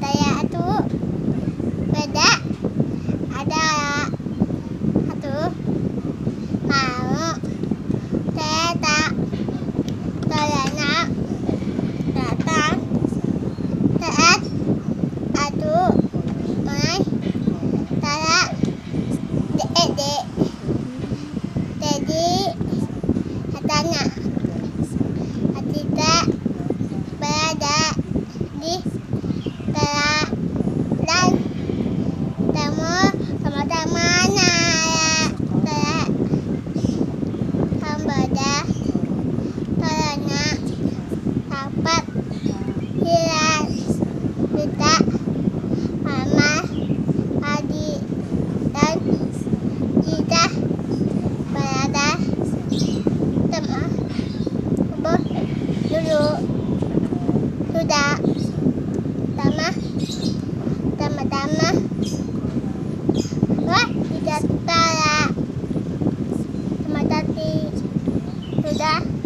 的呀 dapat hilang kita mama padi dan kita berada teman dulu. Sudah sama sama-sama wah tidak salah. Sama tadi sudah.